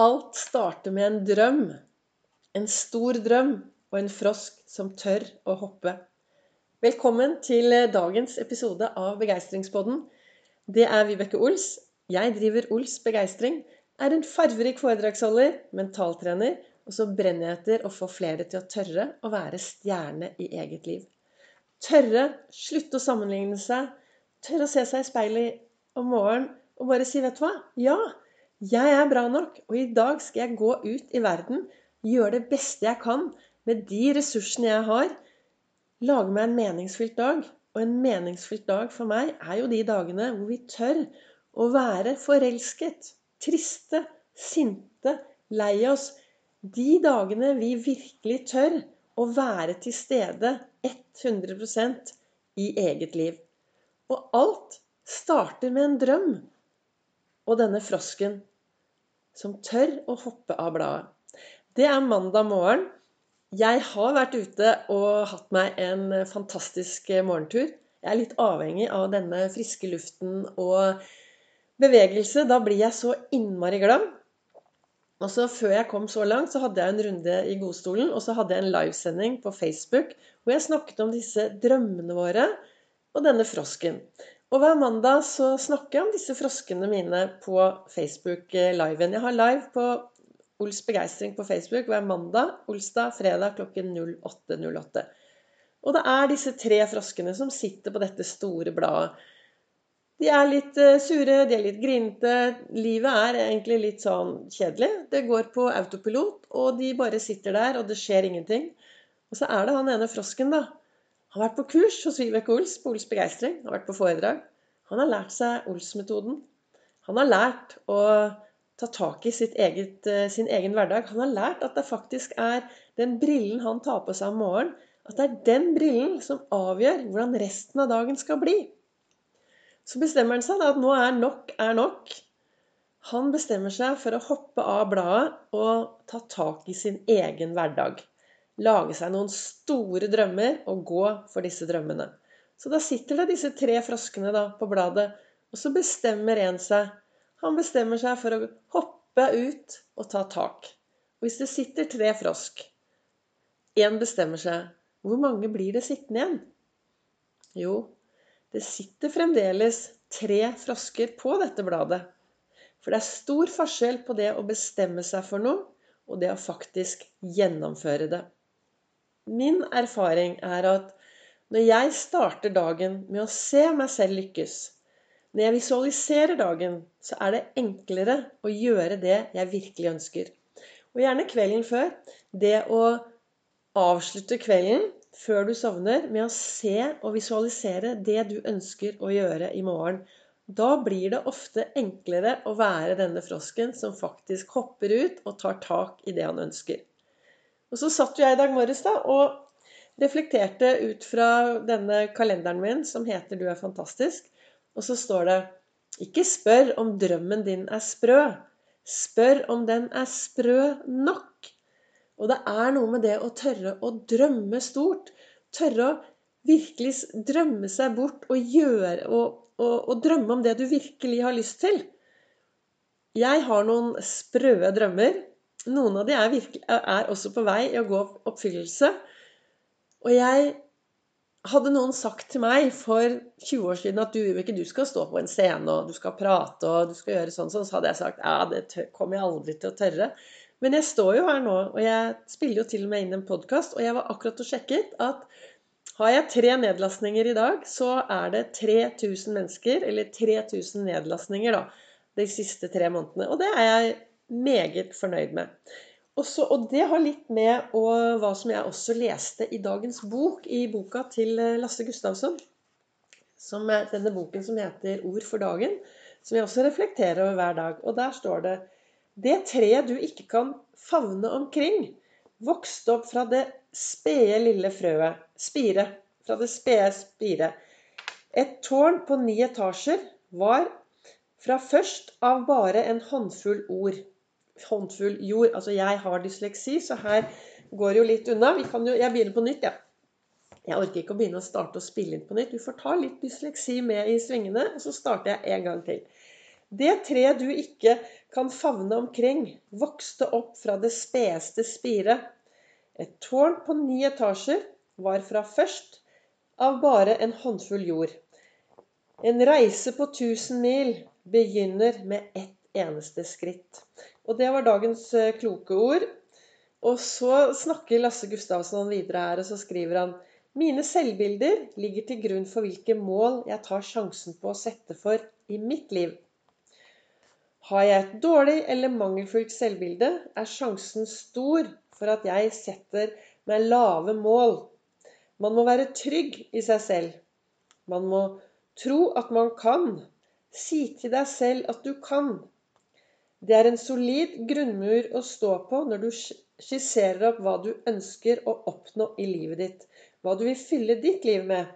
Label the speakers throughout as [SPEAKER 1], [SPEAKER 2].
[SPEAKER 1] Alt starter med en drøm. En stor drøm og en frosk som tør å hoppe. Velkommen til dagens episode av Begeistringspodden. Det er Vibeke Ols. Jeg driver Ols Begeistring. Er en farverik foredragsholder, mentaltrener, og så brenner jeg etter å få flere til å tørre å være stjerne i eget liv. Tørre, slutte å sammenligne seg, tørre å se seg i speilet om morgenen og bare si 'vet du hva'? Ja, jeg er bra nok, og i dag skal jeg gå ut i verden, gjøre det beste jeg kan med de ressursene jeg har. Lage meg en meningsfylt dag. Og en meningsfylt dag for meg er jo de dagene hvor vi tør å være forelsket, triste, sinte, lei oss. De dagene vi virkelig tør å være til stede 100% i eget liv. Og alt starter med en drøm. Og denne frosken som tør å hoppe av bladet. Det er mandag morgen. Jeg har vært ute og hatt meg en fantastisk morgentur. Jeg er litt avhengig av denne friske luften og bevegelse. Da blir jeg så innmari glad. Og så Før jeg kom så langt, så hadde jeg en runde i godstolen, og så hadde jeg en livesending på Facebook hvor jeg snakket om disse drømmene våre og denne frosken. Og hver mandag så snakker jeg om disse froskene mine på Facebook-liven. Jeg har live på Ols begeistring på Facebook hver mandag, olsdag, fredag klokken 08.08. Og det er disse tre froskene som sitter på dette store bladet. De er litt uh, sure, de er litt grinete. Livet er egentlig litt sånn kjedelig. Det går på autopilot, og de bare sitter der, og det skjer ingenting. Og så er det han ene frosken, da, har vært på kurs hos Vibeke Ols på Ols Begeistring. Har vært på foredrag. Han har lært seg Ols-metoden. Han har lært å ta tak i eget, eh, sin egen hverdag. Han har lært at det faktisk er den brillen han tar på seg om morgenen, at det er den brillen som avgjør hvordan resten av dagen skal bli. Så bestemmer han seg da at nå er nok er nok. Han bestemmer seg for å hoppe av bladet og ta tak i sin egen hverdag lage seg noen store drømmer og gå for disse drømmene. Så da sitter det disse tre froskene da på bladet, og så bestemmer en seg. Han bestemmer seg for å hoppe ut og ta tak. Og hvis det sitter tre frosk Én bestemmer seg. Hvor mange blir det sittende igjen? Jo, det sitter fremdeles tre frosker på dette bladet. For det er stor forskjell på det å bestemme seg for noe og det å faktisk gjennomføre det. Min erfaring er at når jeg starter dagen med å se meg selv lykkes, når jeg visualiserer dagen, så er det enklere å gjøre det jeg virkelig ønsker. Og gjerne kvelden før. Det å avslutte kvelden før du sovner, med å se og visualisere det du ønsker å gjøre i morgen. Da blir det ofte enklere å være denne frosken som faktisk hopper ut og tar tak i det han ønsker. Og så satt jo jeg i dag morges da, og reflekterte ut fra denne kalenderen min som heter 'Du er fantastisk'. Og så står det Ikke spør om drømmen din er sprø. Spør om den er sprø nok. Og det er noe med det å tørre å drømme stort. Tørre å virkelig drømme seg bort og gjøre og, og, og drømme om det du virkelig har lyst til. Jeg har noen sprø drømmer noen av de er, virkelig, er også på vei i å gå oppfyllelse. Og jeg hadde noen sagt til meg for 20 år siden at du, ikke, du skal stå på en scene og du skal prate og du skal gjøre sånn, sånn, så hadde jeg sagt ja, det kommer jeg aldri til å tørre. Men jeg står jo her nå, og jeg spiller jo til og med inn en podkast, og jeg var akkurat og sjekket at har jeg tre nedlastninger i dag, så er det 3000 mennesker, eller 3000 nedlastninger, da, de siste tre månedene. Og det er jeg meget fornøyd med. Også, og det har litt med og, hva som jeg også leste i dagens bok, i boka til eh, Lasse Gustavsson. Som er denne boken som heter 'Ord for dagen', som jeg også reflekterer over hver dag. Og der står det Det treet du ikke kan favne omkring, vokste opp fra det spede, lille frøet Spire. Fra det spede spire. Et tårn på ni etasjer var fra først av bare en håndfull ord håndfull jord. Altså, jeg har dysleksi, så her går det jo litt unna. Jo, jeg begynner på nytt, jeg. Ja. Jeg orker ikke å begynne å starte å spille inn på nytt. Du får ta litt dysleksi med i svingene, og så starter jeg en gang til. Det tre du ikke kan favne omkring, vokste opp fra det spedeste spire. Et tårn på ni etasjer var fra først av bare en håndfull jord. En reise på tusen mil begynner med ett eneste skritt. Og det var dagens eh, kloke ord. Og så snakker Lasse Gustavsen videre her, og så skriver han mine selvbilder ligger til grunn for hvilke mål jeg tar sjansen på å sette for i mitt liv. Har jeg et dårlig eller mangelfullt selvbilde, er sjansen stor for at jeg setter meg lave mål. Man må være trygg i seg selv. Man må tro at man kan. Si til deg selv at du kan. Det er en solid grunnmur å stå på når du skisserer opp hva du ønsker å oppnå i livet ditt. Hva du vil fylle ditt liv med,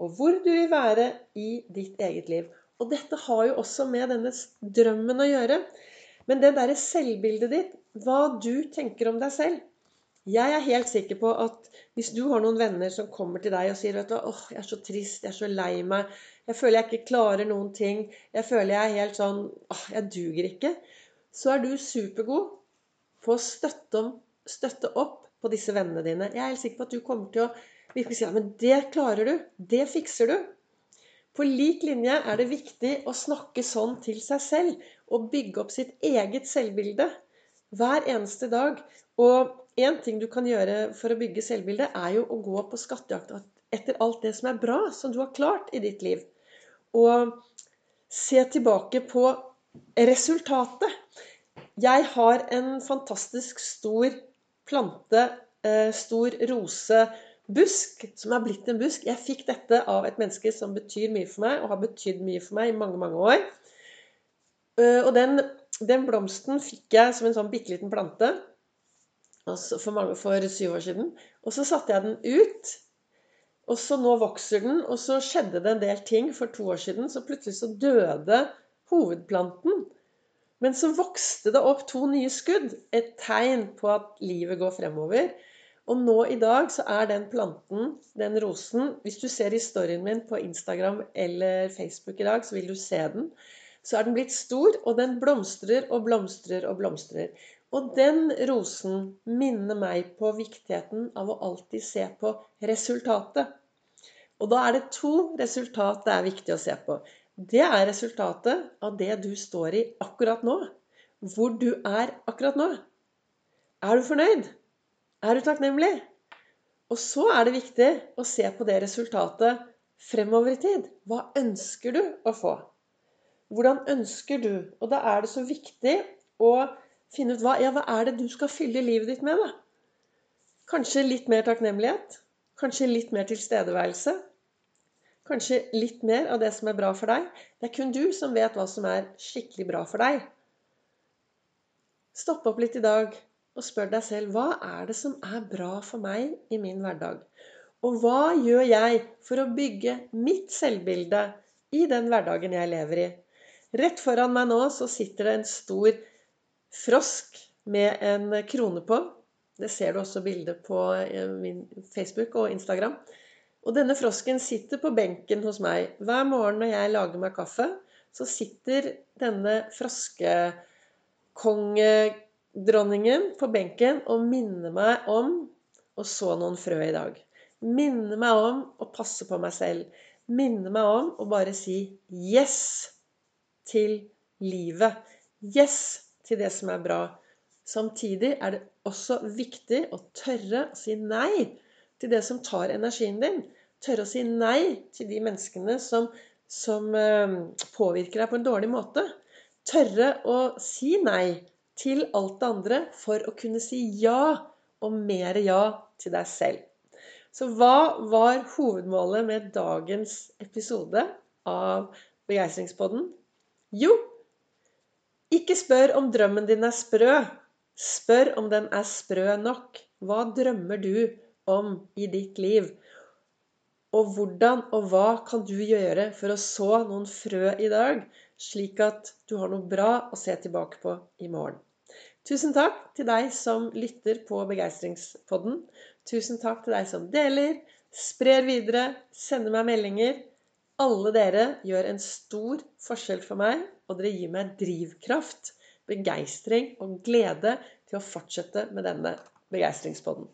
[SPEAKER 1] og hvor du vil være i ditt eget liv. Og dette har jo også med denne drømmen å gjøre. Men det derre selvbildet ditt, hva du tenker om deg selv Jeg er helt sikker på at hvis du har noen venner som kommer til deg og sier vet du, åh, jeg er så trist, jeg er så lei meg, jeg føler jeg ikke klarer noen ting, jeg føler jeg er helt sånn åh, jeg duger ikke, så er du supergod på å støtte, om, støtte opp på disse vennene dine. Jeg er helt sikker på at du kommer til å virkelig si ja, men det klarer du. Det fikser du. På lik linje er det viktig å snakke sånn til seg selv og bygge opp sitt eget selvbilde hver eneste dag. Og én ting du kan gjøre for å bygge selvbildet, er jo å gå på skattejakt etter alt det som er bra, som du har klart i ditt liv. Og se tilbake på resultatet. Jeg har en fantastisk stor plante, eh, stor rose busk som er blitt en busk. Jeg fikk dette av et menneske som betyr mye for meg, og har betydd mye for meg i mange, mange år. Eh, og den, den blomsten fikk jeg som en sånn bitte liten plante for, mange, for syv år siden. Og så satte jeg den ut. Og så nå vokser den, og så skjedde det en del ting for to år siden. Så plutselig så døde hovedplanten. Men så vokste det opp to nye skudd. Et tegn på at livet går fremover. Og nå i dag så er den planten, den rosen Hvis du ser historien min på Instagram eller Facebook i dag, så vil du se den. Så er den blitt stor, og den blomstrer og blomstrer og blomstrer. Og den rosen minner meg på viktigheten av å alltid se på resultatet. Og da er det to resultat det er viktig å se på. Det er resultatet av det du står i akkurat nå. Hvor du er akkurat nå. Er du fornøyd? Er du takknemlig? Og så er det viktig å se på det resultatet fremover i tid. Hva ønsker du å få? Hvordan ønsker du? Og da er det så viktig å finne ut hva, ja, hva er det du skal fylle livet ditt med. da? Kanskje litt mer takknemlighet? Kanskje litt mer tilstedeværelse? Kanskje litt mer av det som er bra for deg? Det er kun du som vet hva som er skikkelig bra for deg. Stopp opp litt i dag og spør deg selv hva er det som er bra for meg i min hverdag? Og hva gjør jeg for å bygge mitt selvbilde i den hverdagen jeg lever i? Rett foran meg nå så sitter det en stor frosk med en krone på. Det ser du også bildet på eh, min Facebook og Instagram. Og denne frosken sitter på benken hos meg. Hver morgen når jeg lager meg kaffe, så sitter denne froskekongedronningen på benken og minner meg om å så noen frø i dag. Minner meg om å passe på meg selv. Minner meg om å bare si 'yes' til livet. Yes til det som er bra. Samtidig er det også viktig å tørre å si nei til det som tar energien din. Tørre å si nei til de menneskene som, som eh, påvirker deg på en dårlig måte. Tørre å si nei til alt det andre for å kunne si ja og mer ja til deg selv. Så hva var hovedmålet med dagens episode av Begeistringspodden? Jo, ikke spør om drømmen din er sprø. Spør om den er sprø nok. Hva drømmer du om i ditt liv? Og hvordan og hva kan du gjøre for å så noen frø i dag, slik at du har noe bra å se tilbake på i morgen? Tusen takk til deg som lytter på Begeistringspodden. Tusen takk til deg som deler, sprer videre, sender meg meldinger. Alle dere gjør en stor forskjell for meg, og dere gir meg drivkraft, begeistring og glede til å fortsette med denne begeistringspodden.